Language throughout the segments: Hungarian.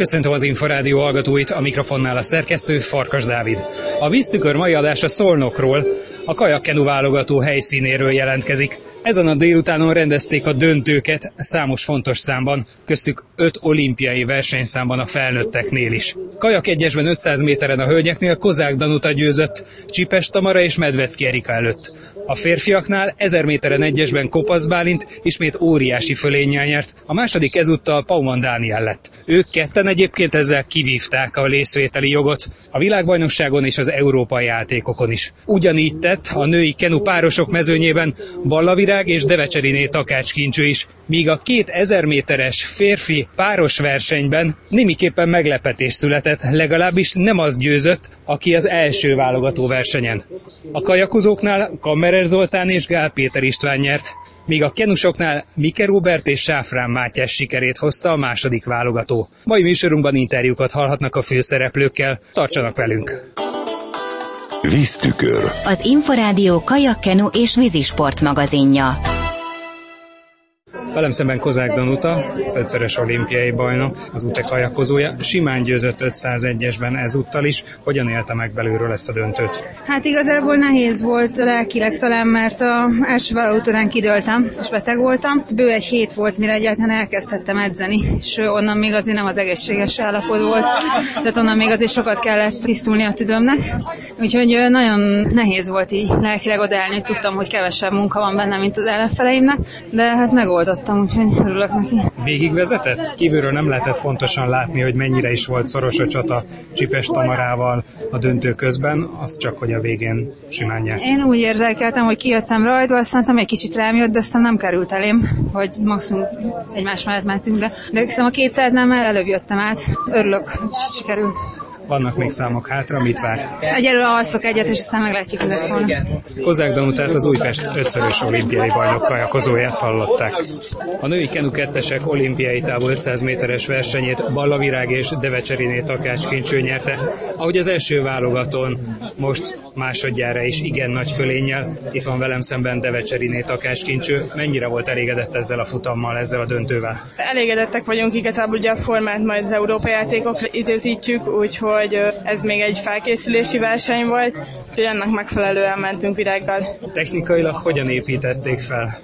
Köszöntöm az Inforádió hallgatóit, a mikrofonnál a szerkesztő Farkas Dávid. A víztükör mai adása Szolnokról, a kajakkenu válogató helyszínéről jelentkezik. Ezen a délutánon rendezték a döntőket számos fontos számban, köztük öt olimpiai versenyszámban a felnőtteknél is. Kajak egyesben 500 méteren a hölgyeknél Kozák Danuta győzött, Csipes Tamara és Medvecki Erika előtt. A férfiaknál 1000 méteren egyesben Kopasz Bálint ismét óriási fölénnyel nyert, a második ezúttal Pauman Dániel lett. Ők ketten egyébként ezzel kivívták a részvételi jogot a világbajnokságon és az európai játékokon is. Ugyanígy tett a női kenu párosok mezőnyében Ballavirág és Devecseriné takácskincső is, míg a 2000 méteres férfi páros versenyben némiképpen meglepetés született, legalábbis nem az győzött, aki az első válogató versenyen. A kajakozóknál Kammerer Zoltán és Gál Péter István nyert, míg a kenusoknál Mike Robert és Sáfrán Mátyás sikerét hozta a második válogató. Mai műsorunkban interjúkat hallhatnak a főszereplőkkel. Tartsanak velünk! Víztükör. Az Inforádió kajakkenu és vízisport magazinja. Velem szemben Kozák Danuta, ötszörös olimpiai bajnok, az utek kajakozója, simán győzött 501-esben ezúttal is. Hogyan élte meg belülről ezt a döntőt? Hát igazából nehéz volt lelkileg talán, mert a első vállalat után kidőltem, és beteg voltam. Bő egy hét volt, mire egyáltalán elkezdhettem edzeni, és onnan még azért nem az egészséges állapot volt, tehát onnan még azért sokat kellett tisztulni a tüdőmnek. Úgyhogy nagyon nehéz volt így lelkileg odaállni, tudtam, hogy kevesebb munka van benne, mint az ellenfeleimnek, de hát megoldott hallottam, úgyhogy örülök neki. Végigvezetett? Kívülről nem lehetett pontosan látni, hogy mennyire is volt szoros a csata Csipes Tamarával a döntő közben, az csak, hogy a végén simán nyert. Én úgy érzékeltem, hogy kijöttem rajta, aztán egy kicsit rám jött, de aztán nem került elém, hogy maximum egymás mellett mentünk, de, de hiszem a 200-nál előbb jöttem át. Örülök, hogy sikerült. Vannak még számok hátra, mit vár? Egyelőre alszok egyet, és aztán meglátjuk, mi lesz volna. Kozák Danutát az Újpest ötszörös olimpiai bajnok kajakozóját hallották. A női kenu kettesek olimpiai távol 500 méteres versenyét Ballavirág és Devecseriné Takács Kincső nyerte, ahogy az első válogatón most másodjára is igen nagy fölénnyel. Itt van velem szemben Devecseriné Takács Kincső. Mennyire volt elégedett ezzel a futammal, ezzel a döntővel? Elégedettek vagyunk, igazából ugye a formát majd az Európai játékokra időzítjük, úgyhogy hogy ez még egy felkészülési verseny volt, úgyhogy ennek megfelelően mentünk virággal. Technikailag hogyan építették fel?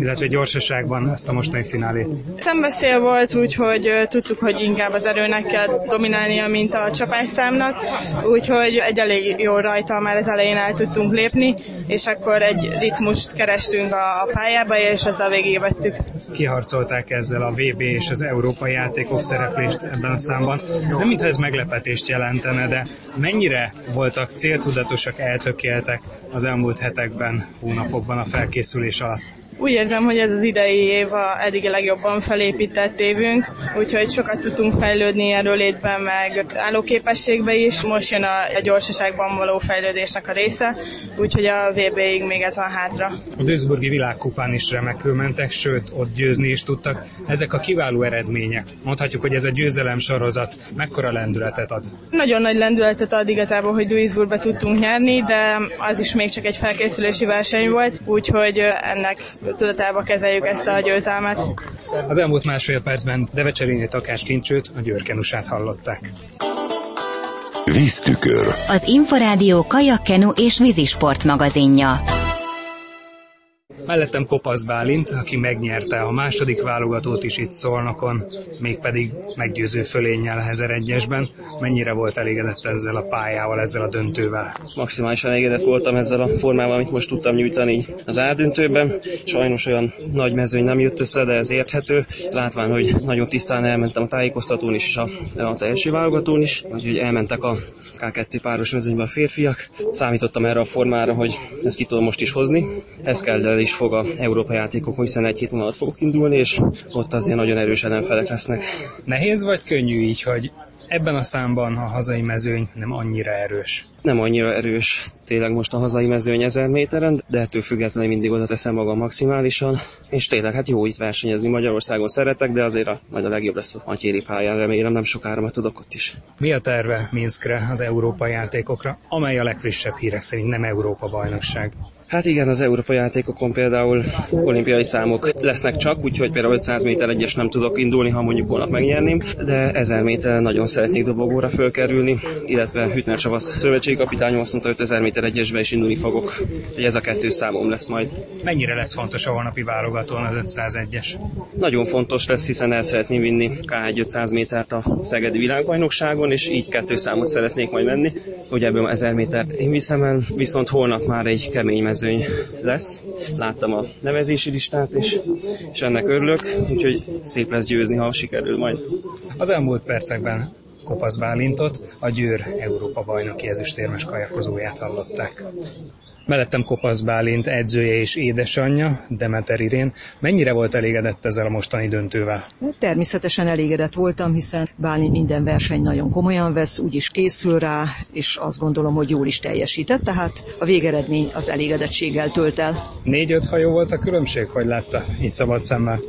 illetve gyorsaságban ezt a mostani finálét? Szembeszél volt, úgyhogy tudtuk, hogy inkább az erőnek kell dominálnia, mint a csapásszámnak, úgyhogy egy elég jó rajta már az elején el tudtunk lépni, és akkor egy ritmust kerestünk a pályába, és ezzel végigveztük. Kiharcolták ezzel a VB és az Európai játékok szereplést ebben a számban. Nem mintha ez meglepetést jelentene, de mennyire voltak céltudatosak, eltökéltek az elmúlt hetekben, hónapokban a felkészülés alatt? Úgy érzem, hogy ez az idei év a eddig a legjobban felépített évünk, úgyhogy sokat tudtunk fejlődni erről létben, meg állóképességbe is. Most jön a, a gyorsaságban való fejlődésnek a része, úgyhogy a VB-ig még ez van hátra. A Duisburgi világkupán is remekül mentek, sőt, ott győzni is tudtak. Ezek a kiváló eredmények. Mondhatjuk, hogy ez a győzelem sorozat mekkora lendületet ad? Nagyon nagy lendületet ad igazából, hogy Duisburgba tudtunk nyerni, de az is még csak egy felkészülési verseny volt, úgyhogy ennek tudatába kezeljük ezt a győzelmet. Az elmúlt másfél percben Devecserini Takás Kincsőt, a Győrkenusát hallották. Víztükör. Az Inforádió kajakkenu és vízisport magazinja. Mellettem Kopasz Bálint, aki megnyerte a második válogatót is itt Szolnokon, mégpedig meggyőző fölénnyel Hezer egyesben. Mennyire volt elégedett ezzel a pályával, ezzel a döntővel? Maximálisan elégedett voltam ezzel a formával, amit most tudtam nyújtani az ádöntőben. Sajnos olyan nagy mezőny nem jött össze, de ez érthető. Látván, hogy nagyon tisztán elmentem a tájékoztatón is, és az első válogatón is, úgyhogy elmentek a K2 páros mezőnyben a férfiak. Számítottam erre a formára, hogy ezt ki tudom most is hozni. Ez kell, de is fog a Európa játékokon, hiszen egy hét múlva fogok indulni, és ott azért nagyon erős ellenfelek lesznek. Nehéz vagy könnyű így, hogy ebben a számban a hazai mezőny nem annyira erős. Nem annyira erős tényleg most a hazai mezőny 1000 méteren, de ettől függetlenül mindig oda teszem magam maximálisan, és tényleg hát jó itt versenyezni Magyarországon szeretek, de azért a, majd a legjobb lesz a Matyéri pályán, remélem nem sokára majd tudok ott is. Mi a terve Minskre, az Európa játékokra, amely a legfrissebb hírek szerint nem Európa bajnokság? Hát igen, az európai játékokon például olimpiai számok lesznek csak, úgyhogy például 500 méter egyes nem tudok indulni, ha mondjuk holnap megnyerném, de 1000 méter nagyon szeretnék dobogóra fölkerülni, illetve Hütner Csavasz szövetségi kapitányom azt mondta, 5000 méter egyesbe is indulni fogok, hogy ez a kettő számom lesz majd. Mennyire lesz fontos a holnapi válogatón az 501-es? Nagyon fontos lesz, hiszen el szeretném vinni K1 500 métert a Szegedi világbajnokságon, és így kettő számot szeretnék majd menni, hogy ebből 1000 métert én viszem el, viszont holnap már egy kemény mezőny lesz. Láttam a nevezési listát, és, és ennek örülök, úgyhogy szép lesz győzni, ha sikerül majd. Az elmúlt percekben Kopasz Bálintot, a Győr Európa bajnoki ezüstérmes kajakozóját hallották. Mellettem Kopasz Bálint edzője és édesanyja, Demeter Irén. Mennyire volt elégedett ezzel a mostani döntővel? Természetesen elégedett voltam, hiszen Bálint minden verseny nagyon komolyan vesz, úgyis készül rá, és azt gondolom, hogy jól is teljesített, tehát a végeredmény az elégedettséggel tölt el. Négy-öt hajó volt a különbség, hogy látta így szabad szemmel?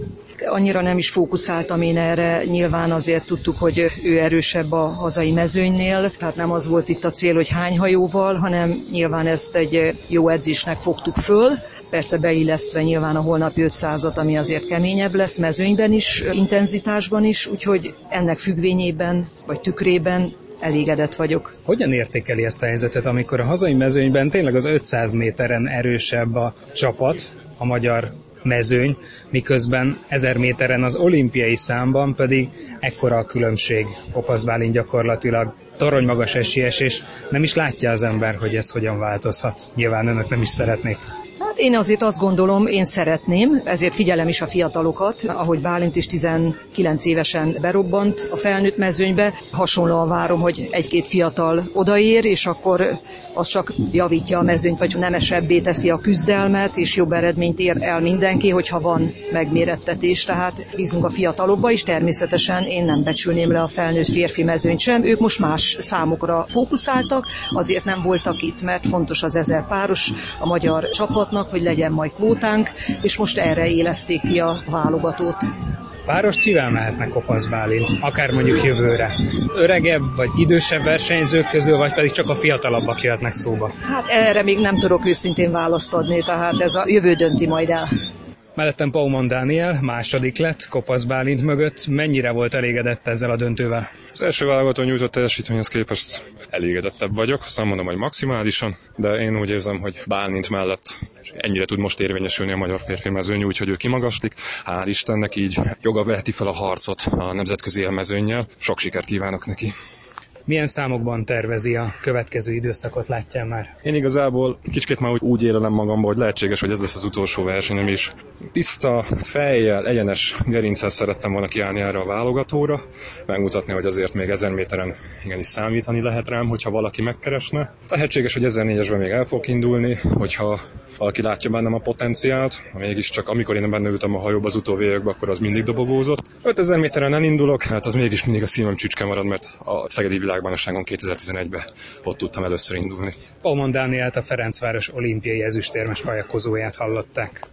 Annyira nem is fókuszáltam én erre, nyilván azért tudtuk, hogy ő erősebb a hazai mezőnynél, tehát nem az volt itt a cél, hogy hány hajóval, hanem nyilván ezt egy jó edzésnek fogtuk föl, persze beillesztve nyilván a holnapi 500-at, ami azért keményebb lesz mezőnyben is, intenzitásban is, úgyhogy ennek függvényében vagy tükrében elégedett vagyok. Hogyan értékeli ezt a helyzetet, amikor a hazai mezőnyben tényleg az 500 méteren erősebb a csapat, a magyar mezőny, miközben 1000 méteren az olimpiai számban pedig ekkora a különbség. Kopasz Bálint gyakorlatilag torony magas esélyes, és nem is látja az ember, hogy ez hogyan változhat. Nyilván önök nem is szeretnék. Hát én azért azt gondolom, én szeretném, ezért figyelem is a fiatalokat, ahogy Bálint is 19 évesen berobbant a felnőtt mezőnybe. Hasonlóan várom, hogy egy-két fiatal odaér, és akkor az csak javítja a mezőnyt, vagy nemesebbé teszi a küzdelmet, és jobb eredményt ér el mindenki, hogyha van megmérettetés. Tehát bízunk a fiatalokba is, természetesen én nem becsülném le a felnőtt férfi mezőnyt sem. Ők most más számokra fókuszáltak, azért nem voltak itt, mert fontos az ezer páros a magyar csapatnak, hogy legyen majd kvótánk, és most erre élezték ki a válogatót. Párost kivel mehetnek Kopasz Bálint, akár mondjuk jövőre? Öregebb vagy idősebb versenyzők közül, vagy pedig csak a fiatalabbak jöhetnek szóba? Hát erre még nem tudok őszintén választ adni, tehát ez a jövő dönti majd el. Mellettem Paumon Dániel, második lett, Kopasz Bálint mögött. Mennyire volt elégedett ezzel a döntővel? Az első válogató nyújtott teljesítményhez képest elégedettebb vagyok, azt mondom, hogy maximálisan, de én úgy érzem, hogy Bálint mellett ennyire tud most érvényesülni a magyar férfi mezőny, úgyhogy ő kimagaslik. Hál' Istennek így joga veheti fel a harcot a nemzetközi élmezőnnyel. Sok sikert kívánok neki! Milyen számokban tervezi a következő időszakot, látja már? Én igazából kicsit már úgy élelem magamba, hogy lehetséges, hogy ez lesz az utolsó versenyem is. Tiszta fejjel, egyenes gerincel szerettem volna kiállni erre a válogatóra, megmutatni, hogy azért még ezer méteren igenis számítani lehet rám, hogyha valaki megkeresne. Lehetséges, hogy 1004-esben még el fog indulni, hogyha valaki látja bennem a potenciált, mégiscsak amikor én benne ültem a hajóba az utóvégekbe, akkor az mindig dobogózott. 5000 méteren nem indulok, hát az mégis mindig a szívem csücske marad, mert a Szegedi világbajnokságon 2011-ben ott tudtam először indulni. Palmon Dánielt a Ferencváros olimpiai ezüstérmes kajakozóját hallották.